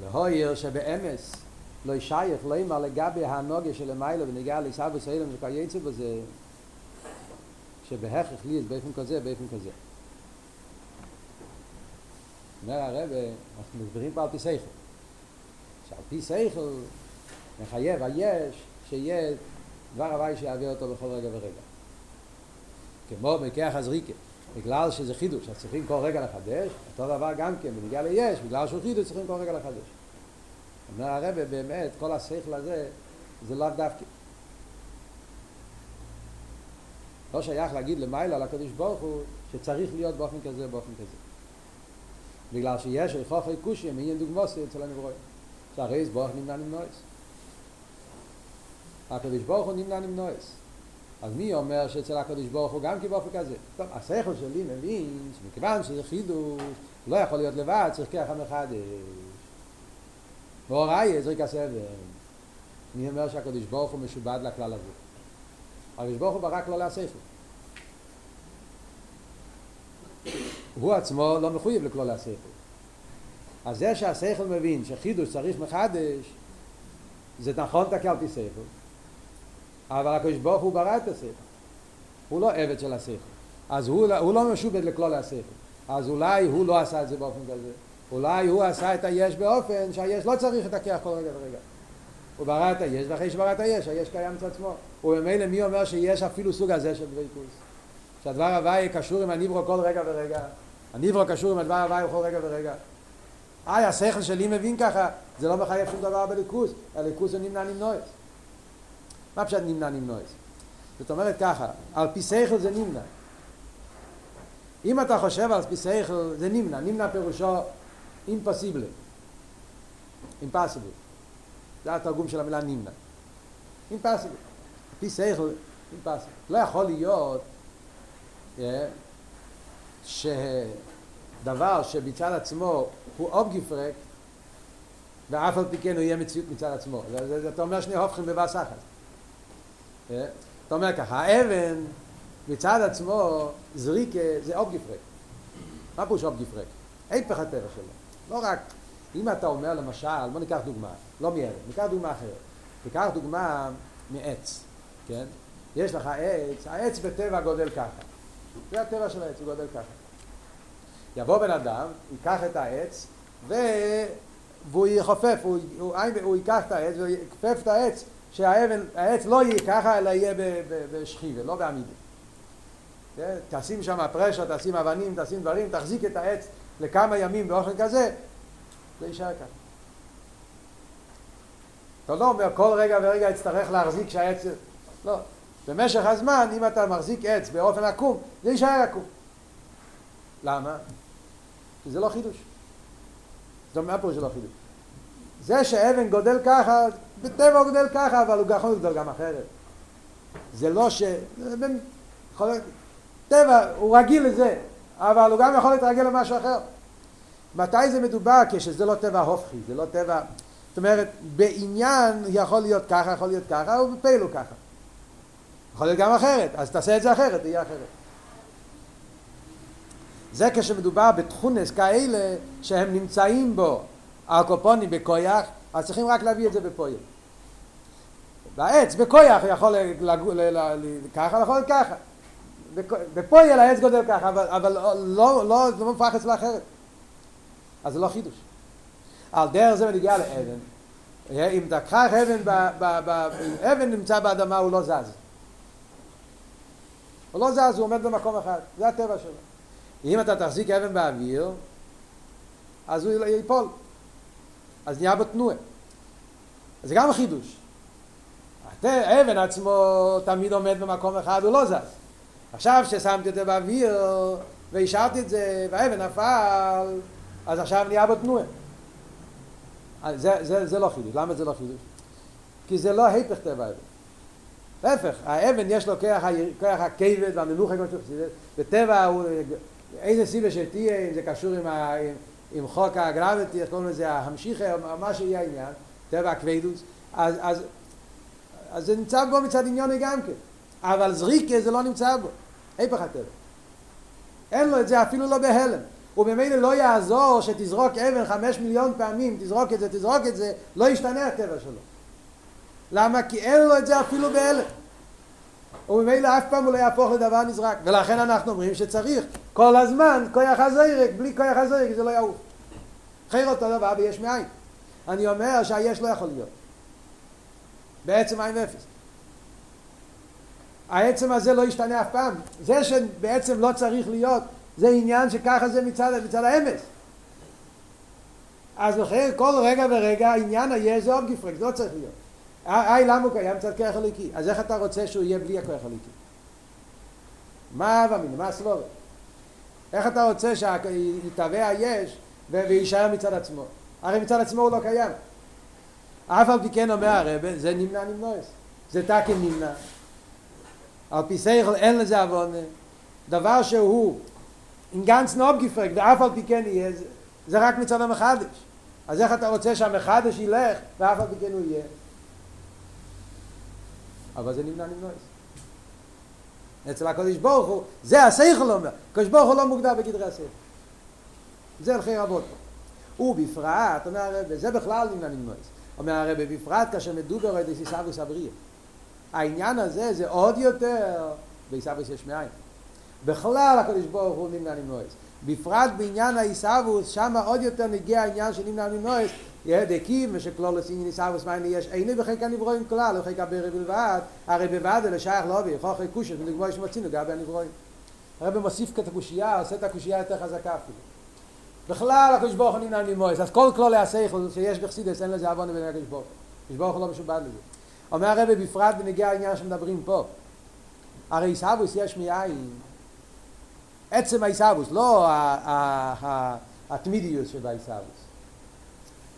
ולהויר שבאמס לא ישייך לא יאמר לגבי הנוגה של המיילו ונגיע לעיסאוו סאילם וכייצא בזה שבהכרח לי זה באופן כזה, באופן כזה. אומר הרב, אנחנו מסבירים פה על פי סייכל. שעל פי סייכל מחייב היש שיהיה דבר הוואי שיעביר אותו בכל רגע ורגע. כמו בכיח הזריקה. בגלל שזה חידוש, אז צריכים כל רגע לחדש, אותו דבר גם כן, בנגיע ליש, בגלל שהוא חידוש צריכים כל רגע לחדש. אומר הרב, באמת, כל השכל הזה, זה לאו דווקא. לא שייך להגיד למעלה לקדוש ברוך הוא שצריך להיות באופן כזה, באופן כזה. בגלל שיש ריחוך כושי, מעניין דוגמוסי אצל הנברואים. שהרי יש ברוך נמנע נמנועס. הקדוש ברוך הוא נמנע נמנועס. אז מי אומר שאצל הקדוש ברוך הוא גם כי באופן כזה? טוב, השכל שלי מבין שמכיוון שזה חידוש, לא יכול להיות לבד, צריך ככה מחדש. והוראי זריק הסבל. מי אומר שהקדוש ברוך הוא משובד לכלל הזה? הקדוש ברוך הוא ברא כללי השכל. הוא עצמו לא מחויב לכללי השכל. אז זה שהשכל מבין שחידוש צריך מחדש, זה נכון תקה על פי שכל, אבל הקדוש ברוך הוא ברא את השכל. הוא לא עבד של השכל. אז הוא, לא- הוא לא משובד לכלול השכל. אז אולי הוא לא עשה את זה באופן כזה. אולי הוא עשה את היש באופן שהיש לא צריך הכיח כל רגע ורגע. הוא ברא את היש, ואחרי שברא את היש, היש קיים אצל עצמו. וממילא מי אומר שיש אפילו סוג הזה של דבקות? שהדבר הוואי קשור עם הניברו כל רגע ורגע. הניברו קשור עם הדבר הוואי כל רגע ורגע. איי, השכל שלי מבין ככה, זה לא מחייב שום דבר בליכוס, הליכוס הוא נמנע נמנועס. מה פשוט נמנע נמנועס? זאת אומרת ככה, על פי שכל זה נמנע. אם אתה חושב על פי שכל זה נמנע, נמנע פירושו אימפסיבלי. אימפסיבל. זה התרגום של המילה נמנע. אימפסיבל. פי שכל, אימפסיבל. לא יכול להיות yeah, שדבר שבצד עצמו הוא אובגיפרק ואף על פי כן הוא יהיה מציאות מצד עצמו. אתה אומר שני הופכים בבס אחת. Yeah. אתה אומר ככה, האבן מצד עצמו זריקה זה אובגיפרק. מה פירוש אובגיפרק? היפך הטבע שלו. לא רק, אם אתה אומר למשל, בוא ניקח דוגמה, לא מאבן, ניקח דוגמה אחרת. ניקח דוגמה מעץ, כן? יש לך עץ, העץ בטבע גודל ככה. זה הטבע של העץ, הוא גודל ככה. יבוא בן אדם, ייקח את העץ, ו... והוא יחופף, הוא, הוא, הוא, הוא ייקח את העץ והוא יכפף את העץ, שהעץ לא יהיה ככה, אלא יהיה בשכיבה, לא בעמידה. כן? תשים שם פרשה, תשים אבנים, תשים דברים, תחזיק את העץ לכמה ימים באופן כזה, זה יישאר ככה. אתה לא אומר כל רגע ורגע יצטרך להחזיק שהעץ... לא. במשך הזמן, אם אתה מחזיק עץ באופן עקום, זה יישאר עקום. למה? כי זה לא חידוש. זאת אומרת, מה פה זה לא חידוש? זה שאבן גודל ככה, בטבע הוא גודל ככה, אבל הוא יכול לגדול גם אחרת. זה לא ש... טבע, הוא רגיל לזה, אבל הוא גם יכול להתרגל למשהו אחר. מתי זה מדובר? כשזה לא טבע הופכי, זה לא טבע... זאת אומרת, בעניין יכול להיות ככה, יכול להיות ככה, ובפעילו ככה. יכול להיות גם אחרת, אז תעשה את זה אחרת, תהיה אחרת. זה כשמדובר בתכונס כאלה שהם נמצאים בו הקופונים בכויח, אז צריכים רק להביא את זה בפועל. והעץ בכויח יכול ככה, יכול להיות ככה. בפועל העץ גודל ככה, אבל, אבל לא, לא, לא, לא מפח אצלה אחרת. אז זה לא חידוש. על דרך זה ונגיע לאבן. אם תקח אבן, אבן נמצא באדמה הוא לא זז. הוא לא זז, הוא עומד במקום אחד, זה הטבע שלו. אם אתה תחזיק אבן באוויר, אז הוא ייפול. אז נהיה בו תנועה. זה גם חידוש. האבן עצמו תמיד עומד במקום אחד, הוא לא זז. עכשיו ששמתי את זה באוויר והשארתי את זה והאבן נפל, אז עכשיו נהיה בו תנועה. זה, זה, זה לא חידוש. למה זה לא חידוש? כי זה לא היפך טבע האבן. להפך, האבן יש לו כוח, כוח הכבד והמנוחה כמו שחסידת, בטבע הוא, איזה סיבה שתהיה, אם זה קשור עם, ה, עם, עם חוק הגרביטי, איך קוראים לזה, המשיכה, או מה שיהיה העניין, טבע הכבדוס, אז, אז, אז זה נמצא בו מצד עניוני גם כן, אבל זריקה זה לא נמצא בו, היפך הטבע. אין לו את זה אפילו לא בהלם. ובמילא לא יעזור שתזרוק אבן חמש מיליון פעמים, תזרוק את זה, תזרוק את זה, לא ישתנה הטבע שלו. למה? כי אין לו את זה אפילו בהלם. וממילא אף פעם הוא לא יהפוך לדבר נזרק. ולכן אנחנו אומרים שצריך כל הזמן כוח הזרק, בלי כוח הזרק זה לא יעוף. חייר אותו דבר ויש מאין. אני אומר שהיש לא יכול להיות. בעצם עין ואפס. העצם הזה לא ישתנה אף פעם. זה שבעצם לא צריך להיות, זה עניין שככה זה מצד, מצד האמס. אז לכן כל רגע ורגע העניין היש זה עוד גפרק, זה לא צריך להיות. היי, למה הוא קיים מצד כוח הליקי? אז איך אתה רוצה שהוא יהיה בלי הכוח הליקי? מה אבא מיני? מה הסבורת? איך אתה רוצה שיתהווה היש ויישאר מצד עצמו? הרי מצד עצמו הוא לא קיים. אף על פי כן אומר הרב, זה נמנע נמנועס. זה תקן נמנע. על פי סייכל אין לזה עוונה. דבר שהוא עם גנץ נוב גפרק, ואף על פי כן יהיה, זה רק מצד המחדש. אז איך אתה רוצה שהמחדש ילך, ואף על פי כן הוא יהיה? אבל זה נמנע נמנועס. אצל הקדוש ברוך הוא, זה השכל אומר, הקדוש ברוך הוא לא מוגדר בגדרי השכל. זה הלכי רבות פה. ובפרט, אומר הרב, זה בכלל נמנע נמנועס. אומר הרב, בפרט כאשר מדובר על דסיסה וסבריה. העניין הזה זה עוד יותר בעיסאוויס יש מאין. בכלל הקדוש ברוך הוא נמנע נמנועס. בפרט בעניין העיסאוויס, שם עוד יותר נגיע העניין של נמנע נמנועס, דקים ושכלול עשין עיסאוויס מאין יש איני בחלק הנברואים כלל, בחלק הברא בלבד, הרי בלבד אלה שייך לא בי, חוכי קושת, ולגמור שמצינו גבי הנברואים. הרב מוסיף את הקושייה, עושה את הקושייה יותר חזקה אפילו. בכלל הקדוש ברוך הוא נמנע נמנועס, אז כל כלולי השכל שיש בחסידס אין לזה עוון בין הקדוש ברוך הקדוש ברוך הוא לא משובד לזה. אומר הרב בפרט בנגיע העניין שמדברים פה. הרי עיסאוויס יש מאין. עצם העיסאוויס, לא התמידיות שבעיסאוויס.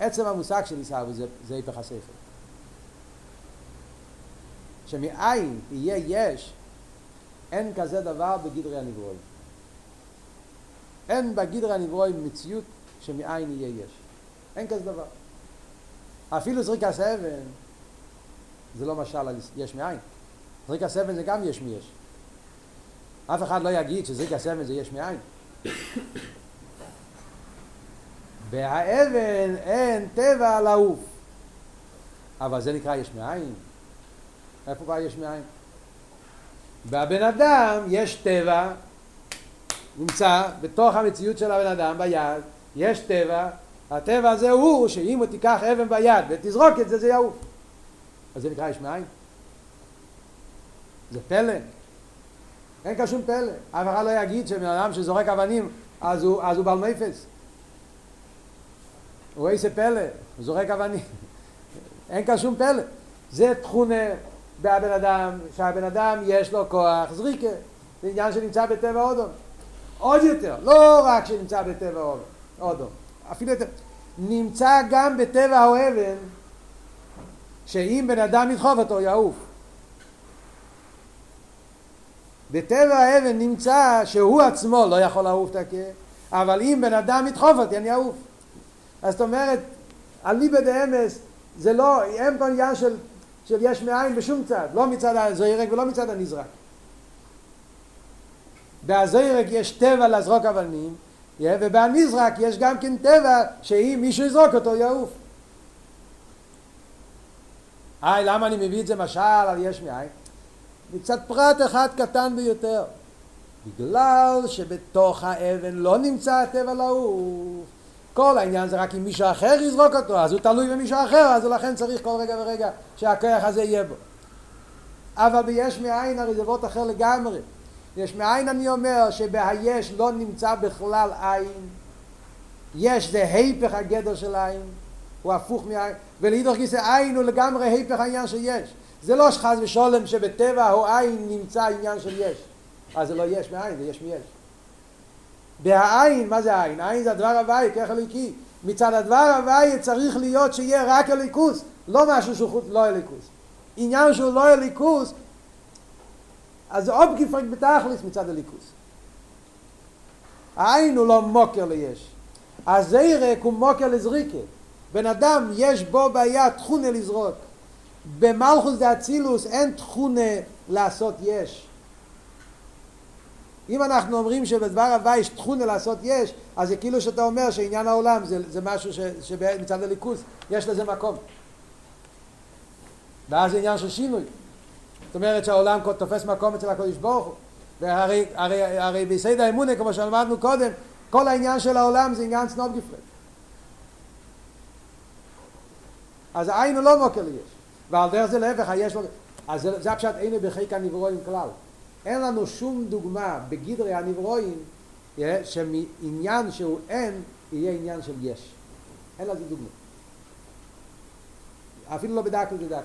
עצם המושג של עיסאוויס זה היפך השכל. שמאין יהיה יש, אין כזה דבר בגדרי הנברואים. אין בגדרי הנברואים מציאות שמאין יהיה יש. אין כזה דבר. אפילו זריקת אבן זה לא משל על יש מאין. זריקת אבן זה גם יש מיש. אף אחד לא יגיד שזריקת אבן זה יש מאין. בהאבן אין טבע לעוף. אבל זה נקרא יש מאין. איפה כבר יש מאין? בבן אדם יש טבע, נמצא בתוך המציאות של הבן אדם ביד, יש טבע, הטבע הזה הוא שאם הוא תיקח אבן ביד ותזרוק את זה זה יעוף. אז זה נקרא יש מאין? זה פלא. אין כאן שום פלא. אף אחד לא יגיד שבן אדם שזורק אבנים אז הוא, אז הוא בעל מפס. הוא איזה פלא, הוא זורק אבנים. אין כאן שום פלא. זה תכונה בהבן אדם, שהבן אדם יש לו כוח זריקה. זה עניין שנמצא בטבע אודום. עוד יותר, לא רק שנמצא בטבע אודום, אפילו יותר. נמצא גם בטבע האבן, שאם בן אדם ידחוף אותו יעוף. בטבע האבן נמצא שהוא עצמו לא יכול לעוף את הקה, אבל אם בן אדם ידחוף אותי אני אעוף. אז זאת אומרת, על ליבא דאמס זה לא, אין פה עניין של, של יש מאין בשום צד, לא מצד הזוירק ולא מצד הנזרק. בהזוירק יש טבע לזרוק אבנים, ובנזרק יש גם כן טבע שאם מישהו יזרוק אותו יעוף. היי, למה אני מביא את זה משל על יש מאין? מצד פרט אחד קטן ביותר. בגלל שבתוך האבן לא נמצא הטבע לעוף. כל העניין זה רק אם מישהו אחר יזרוק אותו, אז הוא תלוי במישהו אחר, אז לכן צריך כל רגע ורגע שהכוח הזה יהיה בו. אבל ביש מאין הרי זה וורט אחר לגמרי. יש מאין אני אומר שבהיש לא נמצא בכלל עין. יש זה היפך הגדר של עין, הוא הפוך מעין, ולהידור גיסא עין הוא לגמרי היפך העניין שיש. זה לא שחז ושולם שבטבע הוא עין נמצא עניין של יש. אז זה לא יש מאין, זה יש מיש. בהעין, מה זה העין? העין זה הדבר הוואי, ככה אליקי. מצד הדבר הוואי צריך להיות שיהיה רק אליקוס, לא משהו שהוא חוץ, לא אליקוס. עניין שהוא לא אליקוס, אז זה עוד גפרק בתכלס מצד אליקוס. העין הוא לא מוקר ליש. הזרק הוא מוקר לזריקה. בן אדם יש בו בעיה תכונה לזרוק. במלכוס דה אצילוס אין תכונה לעשות יש. אם אנחנו אומרים שבדבר הבא יש תכונה לעשות יש, אז זה כאילו שאתה אומר שעניין העולם זה, זה משהו ש, שמצד הליכוז יש לזה מקום. ואז זה עניין של שינוי. זאת אומרת שהעולם תופס מקום אצל הקודש ברוך הוא. והרי הרי, הרי ביסד האמונה, כמו שלמדנו קודם, כל העניין של העולם זה עניין סנוב גפרד. אז העין הוא לא מוקר ליש. ועל דרך זה להפך, היש לו... אז זה, זה הפשט אין בחיק הנברואים כלל. אין לנו שום דוגמה בגדרי הנברואים שמעניין שהוא אין יהיה עניין של יש. אין לזה דוגמה. אפילו לא בדקת ודקת.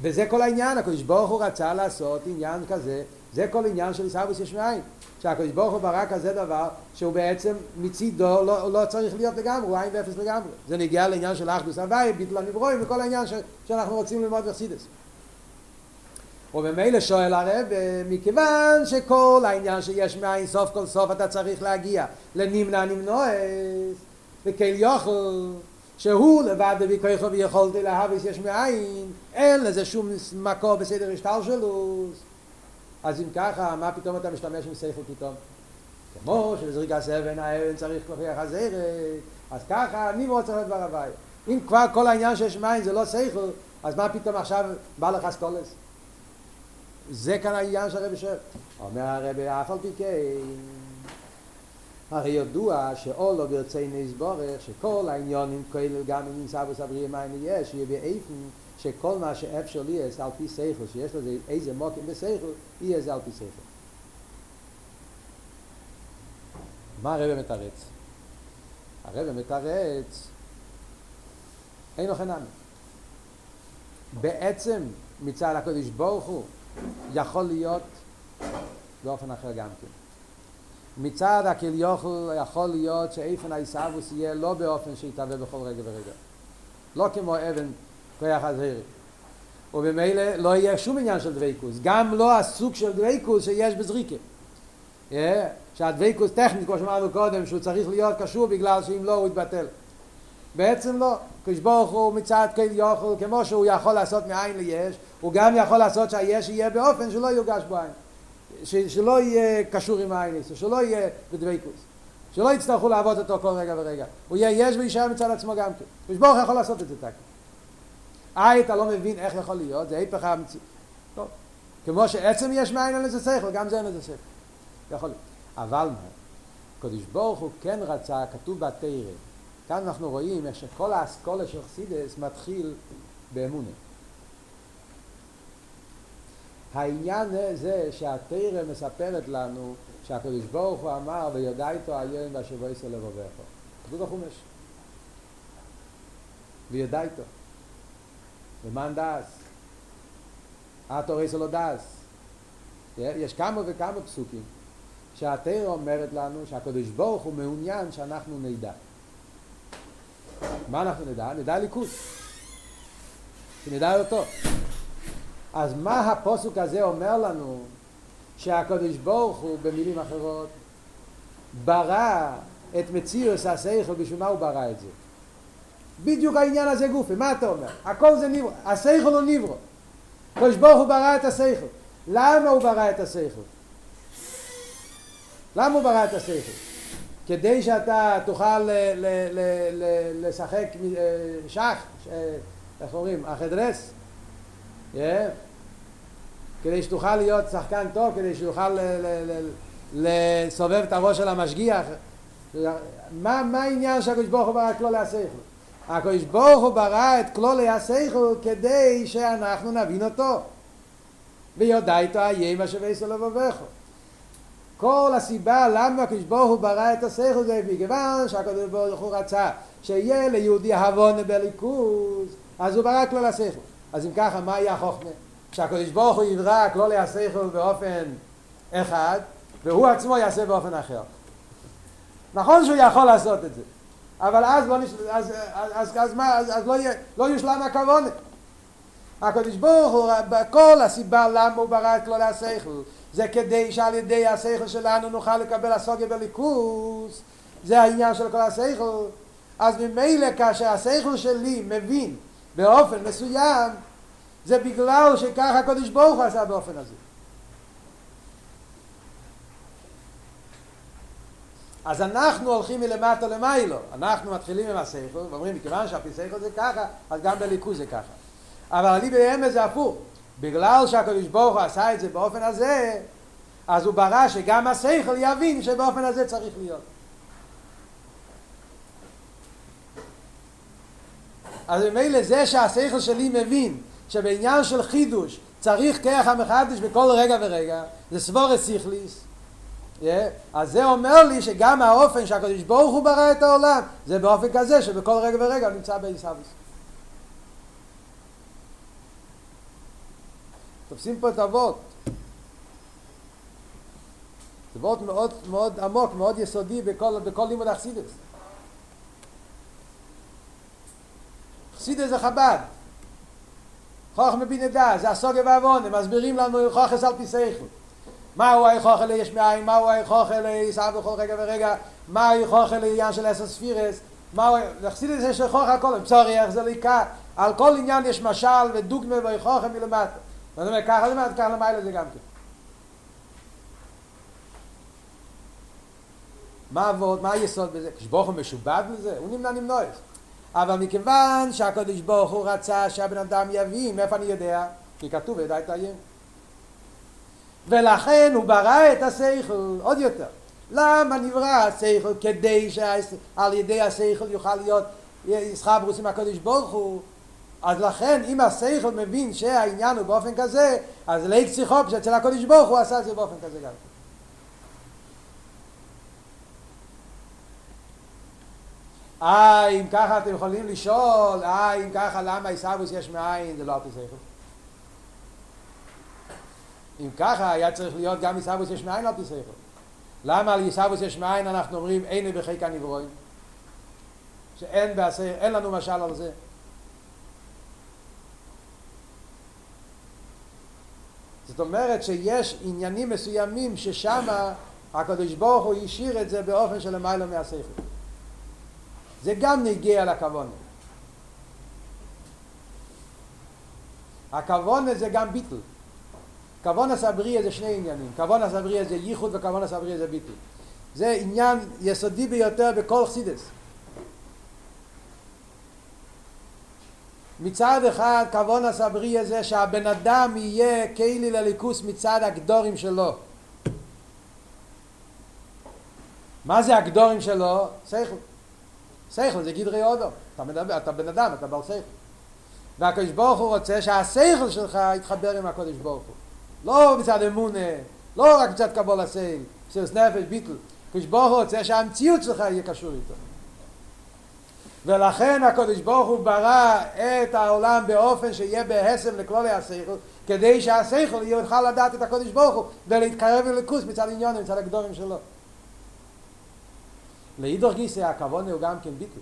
וזה כל העניין, הקדוש ברוך הוא רצה לעשות עניין כזה, זה כל עניין של עיסאוויס יש מאין. שהקדוש ברוך הוא ברא כזה דבר שהוא בעצם מצידו לא, לא צריך להיות לגמרי, הוא עין ואפס לגמרי. זה נגיע לעניין של אחדוס הוואי, ביטל הנברואים וכל העניין ש, שאנחנו רוצים ללמוד בחסידס. וממילא שואל הרב, מכיוון שכל העניין שיש מאין סוף כל סוף אתה צריך להגיע לנמנע נמנועס, וכל יוכל, שהוא לבד כוחו ויכולתי להביס יש מאין, אין לזה שום מקור בסדר השתלשלוס. אז אם ככה, מה פתאום אתה משתמש עם שכל פתאום? כמו שבזריקת אבן האבן צריך להוכיח הזרק, אז ככה אני מאוד צריך לדבר הוואי. אם כבר כל העניין שיש מים זה לא שכל, אז מה פתאום עכשיו בא לך סטולס? זה כאן העניין של הרבי שואל. אומר הרבי, אף על פי כן, הרי ידוע שאו לא ברצי נסבורך, שכל העניונים כולל גם אם נמצא בסבריה מים יש, יהיה באיפן שכל מה שאפשר לי על פי שכל, שיש לזה איזה מוקים בשכל, יהיה זה על פי שכל. מה הרב מתרץ? הרב מתרץ אין לו חנן. בעצם מצד הקודש ברוך הוא יכול להיות באופן אחר גם כן. מצד הכליוכל יכול להיות שאיפן העיסאוויס יהיה לא באופן שיתהווה בכל רגע ורגע. לא כמו אבן כוח הזהירי. ובמילא לא יהיה שום עניין של דוויקוס, גם לא הסוג של דוויקוס שיש בזריקה. Yeah, שהדוויקוס טכנית, כמו שאמרנו קודם, שהוא צריך להיות קשור בגלל שאם לא הוא יתבטל. בעצם לא. כשברוך הוא מצד כל יוכל, כמו שהוא יכול לעשות מאין ליש, הוא גם יכול לעשות שהיש יהיה באופן שלא יוגש בו עין. ש, שלא יהיה קשור עם העין, שלא יהיה בדוויקוס. שלא יצטרכו לעבוד אותו כל רגע ורגע. הוא יהיה יש ויישאר מצד עצמו גם כן. כשברוך יכול לעשות את זה תקי. אה, אתה לא מבין איך יכול להיות, זה היפך המציאות. לא. כמו שעצם יש מאין אין לזה שכל, גם זה אין לזה שכל. יכול להיות. אבל מה? קדוש ברוך הוא כן רצה, כתוב בתרא, כאן אנחנו רואים איך שכל האסכולה של חסידס מתחיל באמונה. העניין זה שהתרא מספרת לנו שהקדוש ברוך הוא אמר ויודע איתו היום והשבוע ישראל לבובך. כתוב בחומש. ויודע איתו. ומאן דאס? התורה שלו דאס. יש כמה וכמה פסוקים שהתרא אומרת לנו שהקדוש ברוך הוא מעוניין שאנחנו נדע. מה אנחנו נדע? נדע ליכוז. שנדע אותו. אז מה הפוסוק הזה אומר לנו? שהקדוש ברוך הוא, במילים אחרות, ברא את מציאוס השכל, בשביל מה הוא ברא את זה? בדיוק העניין הזה גופי, מה אתה אומר? הכל זה נברו, השכל הוא נברו. הקדוש ברוך הוא ברא את השכל. למה הוא ברא את השכל? למה הוא ברא את השכל? כדי שאתה תוכל לשחק שח, איך אומרים, החדרס, כדי שתוכל להיות שחקן טוב, כדי שתוכל לסובב את הראש של המשגיח. מה, מה העניין שהקדוש ברוך הוא ברא את כלולי השכל? הקדוש ברוך הוא ברא את כלולי השכל כדי שאנחנו נבין אותו. ויודע איתו איים אשר ויסו לבבכו. כל הסיבה למה הקדוש ברוך הוא ברא את השכל זה מכיוון שהקדוש ברוך הוא רצה שיהיה ליהודי הבון בליכוז אז הוא ברא כלל השכל אז אם ככה מה יהיה החוכמה? שהקדוש ברוך הוא יברא כלולי השכל באופן אחד והוא עצמו יעשה באופן אחר. נכון שהוא יכול לעשות את זה אבל אז, בוא נש... אז, אז, אז, אז, מה, אז, אז לא, יהיה, לא יושלם הכוונה. הקדוש ברוך הוא, כל הסיבה למה הוא ברא את כלולי השכל זה כדי שעל ידי השכל שלנו נוכל לקבל הסוגיה בליכוס. זה העניין של כל השכל. אז ממילא כאשר השכל שלי מבין באופן מסוים זה בגלל שככה הקדוש ברוך הוא עשה באופן הזה. אז אנחנו הולכים מלמטה למיילו. אנחנו מתחילים עם השכל ואומרים מכיוון שהפי שכל זה ככה אז גם בליכוז זה ככה. אבל אני באמת זה הפוך בגלל שהקדוש ברוך הוא עשה את זה באופן הזה, אז הוא ברא שגם השכל יבין שבאופן הזה צריך להיות. אז ממילא זה שהשכל שלי מבין שבעניין של חידוש צריך כרך המחדש בכל רגע ורגע, זה סבורת סיכליס. Yeah. אז זה אומר לי שגם האופן שהקדוש ברוך הוא ברא את העולם זה באופן כזה שבכל רגע ורגע הוא נמצא בעיסאוויס. תופסים פה את אבות. זה וורט מאוד מאוד עמוק, מאוד יסודי בכל, בכל לימוד אכסידס. אכסידס זה חב"ד. חוכם מבין ידע, זה הסוגיה והעוון, הם מסבירים לנו חוכס על פי סייכל. מהו היכוכל ליש מאין, מהו היכוכל לישא בכל רגע ורגע, מהו היכוכל לעניין של עשר ספירס, מהו, לחסידס יש לכוח הכל, צורי איך זה ליקה, על כל עניין יש משל ודוגמה והיכוכל מלמטה. זאת אומרת, ככה למטה, ככה למעלה זה גם כן. מה עבוד, מה היסוד בזה? כשברוך הוא משובד לזה? הוא נמנע נמנועס. אבל מכיוון שהקדוש ברוך הוא רצה שהבן אדם יבין, מאיפה אני יודע? כי כתוב ידע את העיר. ולכן הוא ברא את השכל עוד יותר. למה נברא השכל? כדי שעל ידי השכל יוכל להיות ישחברוסים עם הקדוש ברוך הוא. אז לכן אם השכל מבין שהעניין הוא באופן כזה, אז ליק צריכו שאצל הקדוש ברוך הוא עשה את זה באופן כזה גם. אה, אם ככה אתם יכולים לשאול, אה, אם ככה למה עיסאוויס יש מאין, זה לא על פי שכל. אם ככה היה צריך להיות גם עיסאוויס יש מאין על פי שכל. למה על עיסאוויס יש מאין אנחנו אומרים אין בחיקה נברואים? שאין בעשה, אין לנו משל על זה. זאת אומרת שיש עניינים מסוימים ששם הקדוש ברוך הוא השאיר את זה באופן של למעלה מהשכל. זה גם נגיע לכוונה. הכוונה זה גם ביטל. כוונה סבריה זה שני עניינים. כוונה סבריה זה ייחוד וכוונה סבריה זה ביטל. זה עניין יסודי ביותר בכל חסידס. מצד אחד כוונה סבריה זה שהבן אדם יהיה כלי לליכוס מצד הגדורים שלו. מה זה הגדורים שלו? שכל. שכל זה גדרי אודו. אתה מדבר, אתה בן אדם, אתה בעל שכל. והקדוש ברוך הוא רוצה שהשכל שלך יתחבר עם הקדוש ברוך הוא. לא מצד אמונה, לא רק מצד קבול הסייל, מסירות נפש, ביטל. הקדוש ברוך הוא רוצה שהמציאות שלך יהיה קשור איתו. ולכן הקדוש ברוך הוא ברא את העולם באופן שיהיה בהסם לכלולי השכל, כדי שהשכל יוכל לדעת את הקדוש ברוך הוא ולהתקרב לליכוס מצד עניונים, מצד הגדורים שלו. לאידור גיסא הכוון הוא גם כן ביטל.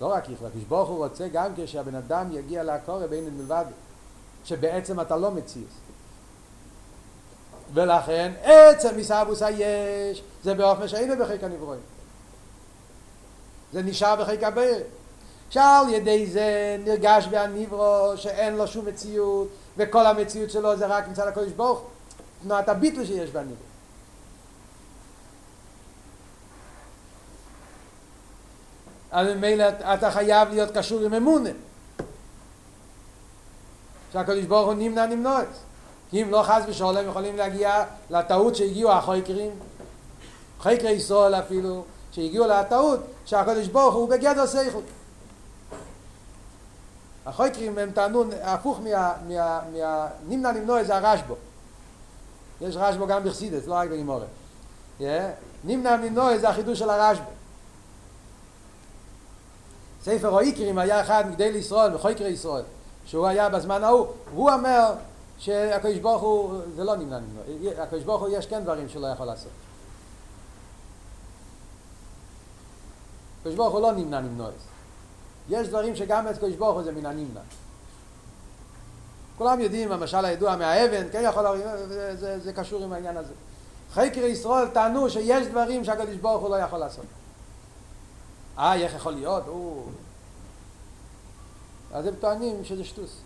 לא רק איך, הקדוש ברוך הוא רוצה גם כשהבן אדם יגיע לעקור בין מלבד, שבעצם אתה לא מציאס. ולכן עצם מסבוס היש זה באופן שאינו בחיק הנברואים. זה נשאר בחיק הבאר. שעל ידי זה נרגש בהנברו שאין לו שום מציאות וכל המציאות שלו זה רק מצד הקדוש ברוך. תנועת הביטל שיש בהנברו. אז ממילא אתה חייב להיות קשור עם אמונה. שהקדוש ברוך הוא נמנע נמנוע כי אם לא חס ושולם יכולים להגיע לטעות שהגיעו החויקרים, חויקרי ישראל אפילו, שהגיעו לטעות שהקדוש ברוך הוא בגדר שכל. החויקרים הם טענו הפוך מה, מה, מה נמנע נמנוע זה הרשב"ו. יש רשב"ו גם בחסידס, לא רק בגימורת. Yeah. נמנע נמנוע זה החידוש של הרשב"ו. ספר אויקרים היה אחד מגדל ישראל, מחויקר ישראל, שהוא היה בזמן ההוא, הוא אומר שהקדוש ברוך הוא, זה לא נמנע נמנוע, הקדוש ברוך הוא יש כן דברים שלא יכול לעשות. הקדוש ברוך הוא לא נמנע נמנוע. יש דברים שגם הקדוש ברוך הוא זה מן הנמנע. כולם יודעים, המשל הידוע מהאבן, כן יכול להגיד, זה, זה, זה קשור עם העניין הזה. חקר ישראל טענו שיש דברים שהקדוש ברוך הוא לא יכול לעשות. אה, איך יכול להיות? הוא... אז הם טוענים שזה שטוס.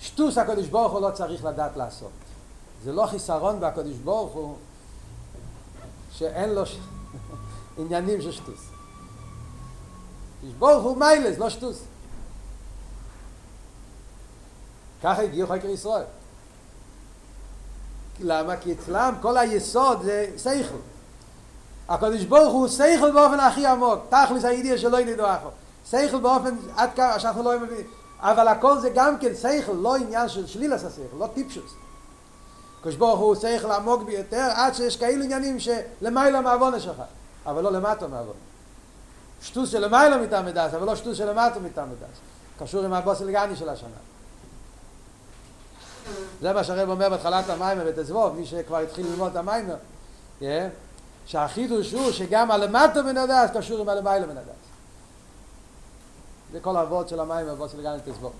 שטוס הקדוש ברוך הוא לא צריך לדעת לעשות. זה לא חיסרון בקדוש ברוך הוא שאין לו. של שטוס. הקדוש ברוך הוא מיילס, לא שטוס. ככה הגיעו חקר ישראל. למה? כי אצלם כל היסוד זה סייכל. הקדוש ברוך הוא שכל באופן הכי עמוק, תכלס הידיעה שלא ידעו אחו. שכל באופן עד כמה שאנחנו לא מבינים. אבל הכל זה גם כן שכל, לא עניין של שלילס השכל, לא טיפשוס. הקדוש ברוך הוא שכל עמוק ביותר, עד שיש כאלו עניינים שלמעלה מעוונה שלך, אבל לא למטה מעוונה. שטוס של למעלה מטעם מדס, אבל לא שטוס של למטה מטעם מדס. קשור עם הבוס אלגני של השנה. זה מה שהרב אומר בהתחלת המיימר ותזבוב, מי שכבר התחיל ללמוד את המיימר. Yeah. שהחידוש הוא שגם הלמטה מן הדס קשור עם הלמיילה מן הדס. זה כל האבות של והאבות של גן תסבור.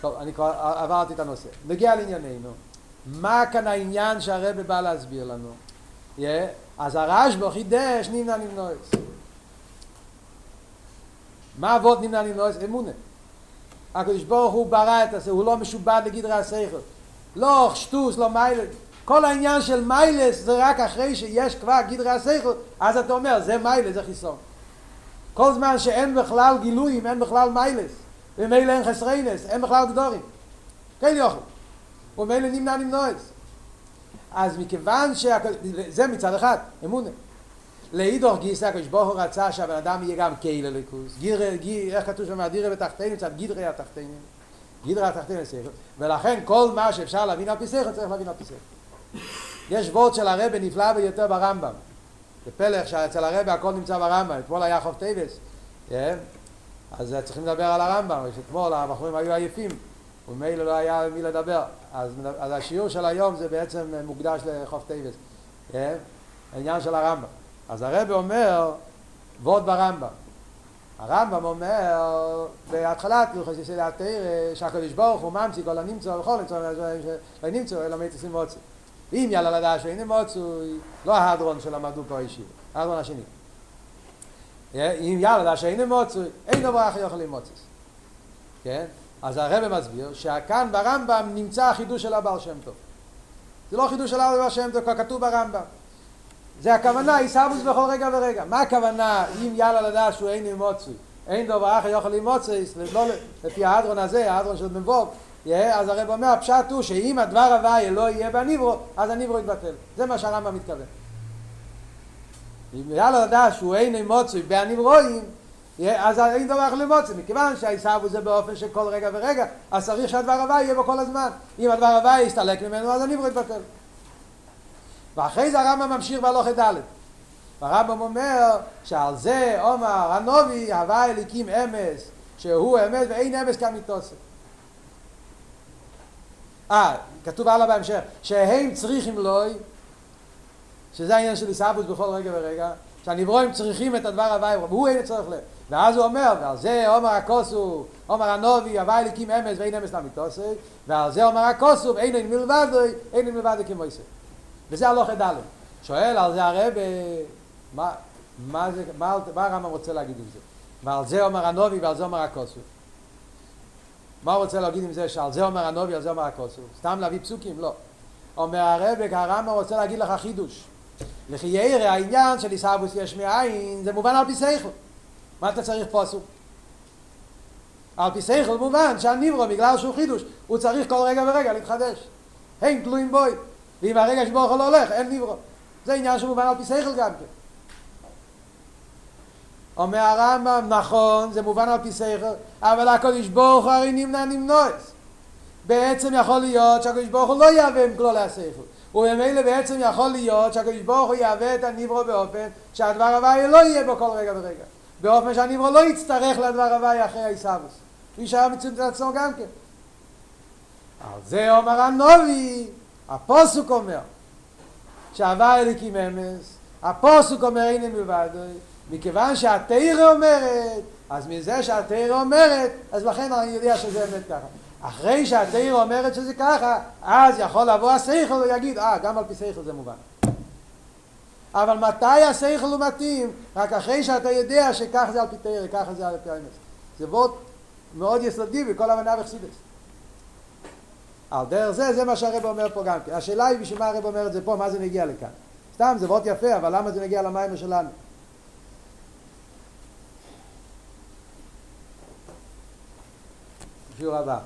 טוב, אני כבר עברתי את הנושא. נגיע לענייננו. מה כאן העניין שהרבא בא להסביר לנו? Yeah. אז הרשב"א חידש נמנע נמנועס. מה אבות נמנע נמנועס? אמונה. הקדוש ברוך הוא ברא את זה, הוא לא משובד לגדרי השכל. לא שטוס, לא מיילה. כל העניין של מיילס זה רק אחרי שיש כבר גדרי השכל, אז אתה אומר, זה מיילס, זה חיסון. כל זמן שאין בכלל גילויים, אין בכלל מיילס, ומילא אין חסריינס, אין בכלל גדורים. כן יוכל. ומילא נמנע נמנועס. אז מכיוון שה... זה מצד אחד, אמונה. לאידוך גיסא הקדוש ברוך הוא רצה שהבן אדם יהיה גם כלי לאלוקות. גדרי, גדר, איך כתוב שם, הדירה בתחתונים, מצד גדרי התחתונים. גדרי התחתונים שכל. ולכן כל מה שאפשר להבין על פי שכל צריך להבין על פי שכל. יש וורט של הרבי נפלא ביותר ברמב"ם. זה פלא שאצל הרבי הכל נמצא ברמב"ם. אתמול היה כ"ף טבת. כן? אז צריכים לדבר על הרמב"ם. אתמול הבחורים היו עייפים. ומילא לא היה מי לדבר. אז, אז השיעור של היום זה בעצם מוקדש לכ"ף טבת. כן? העניין של הרמב"ם. אז הרבי אומר, ועוד ברמב"ם. הרמב"ם אומר, בהתחלת הלכות יסודי התורה, שהקדוש ברוך הוא ממציא כל הנמצא וכל לא נמצאו אלא מאמיתת הימצאו. אם יעלה על הדעת שאינו מצוי, לא ההדרון שלמדו פה הישיבה, ההדרון השני. אם יעלה על הדעת שאינו מצוי, אין דבר אחר יכול להימצאות. כן? אז הרב מסביר שכאן ברמב"ם נמצא החידוש של הבעל שם טוב. זה לא חידוש של הבעל שם טוב, כבר כתוב ברמב"ם. זה הכוונה, עיסאוווס בכל רגע ורגע. מה הכוונה, אם יאללה לדעת שהוא אין מוצוי, אין דבר אחר יכול למוצץ, לא לפי ההדרון הזה, ההדרון של מבוב, אז הרב אומר, הפשט הוא שאם הדבר הוויה לא יהיה בניברו, אז הניברו יתבטל. זה מה שהרמב"ם מתכוון. אם יאללה לדעת שהוא אין מוצוי בהניברואים, אז אין דבר אחר למוצא, מכיוון שהעיסאוו זה באופן של כל רגע ורגע, אז צריך שהדבר הוויה יהיה בו כל הזמן. אם הדבר הוויה יסתלק ממנו, אז הניברו יתבטל. ואחרי זה הרמב"ם ממשיך בהלוכת ד' הרמב"ם אומר שעל זה עומר הנובי הווה אליקים אמס שהוא אמת ואין אמס כמיתוסף אה, כתוב הלאה בהמשך שהם צריכים לוי שזה העניין של עיסאוווס בכל רגע ורגע שהנברואים צריכים את הדבר הוויה והוא אין צריך לב ואז הוא אומר ועל זה עומר הכוסו עומר הנובי הווה אליקים אמס ואין אמס כמיתוסף ועל זה עומר הכוסו ואין אין מלבד אין אין מלבד כמו יסף וזה הלוך את ד' שואל על זה הרב, מה, מה, זה, מה, מה הרמב"ם רוצה להגיד עם זה? ועל זה אומר הנובי ועל זה אומר הכוסו. מה הוא רוצה להגיד עם זה שעל זה אומר הנובי ועל זה אומר הכוסו? סתם להביא פסוקים? לא. אומר הרב, הרמב"ם רוצה להגיד לך חידוש. לכי ירא העניין של עיסאוווס יש מאין, זה מובן על פי שכל. מה אתה צריך פוסוק? על פי שכל מובן שהניברו בגלל שהוא חידוש, הוא צריך כל רגע ורגע להתחדש. הם תלויים בוי. ואם הרגע שברוך הוא לא הולך, אין נברו. זה עניין שמובן על פי שכל גם כן. אומר הרמב"ם, נכון, זה מובן על פי שכל, אבל הקדוש ברוך הוא הרי נמנע נמנועס. בעצם יכול להיות שהקדוש ברוך הוא לא יהווה עם כלולי השכל. וממילא בעצם יכול להיות שהקדוש ברוך הוא יהווה את הנברו באופן שהדבר הוויה לא יהיה בו כל רגע ורגע. באופן שהנברו לא יצטרך לדבר הוויה אחרי העיסאוויס. כפי שהיה מציאות עצמו גם כן. על זה אומר הנובי, הפוסוק אומר שהווה אליקים אמס, הפוסוק אומר הנה מלבד, מכיוון שהתאירה אומרת, אז מזה שהתאירה אומרת, אז לכן אני יודע שזה אמת ככה. אחרי שהתאירה אומרת שזה ככה, אז יכול לבוא השכל ויגיד, אה, גם על פי שכל זה מובן. אבל מתי השכל הוא מתאים? רק אחרי שאתה יודע שככה זה על פי תאירה, ככה זה על פי אמס. זה וורט מאוד יסודי בכל הבנה וחסידס. על דרך זה, זה מה שהרב אומר פה גם כן. השאלה היא בשביל מה הרב אומר את זה פה, מה זה מגיע לכאן. סתם, זה מאוד יפה, אבל למה זה מגיע למים שלנו? שיעור הבא.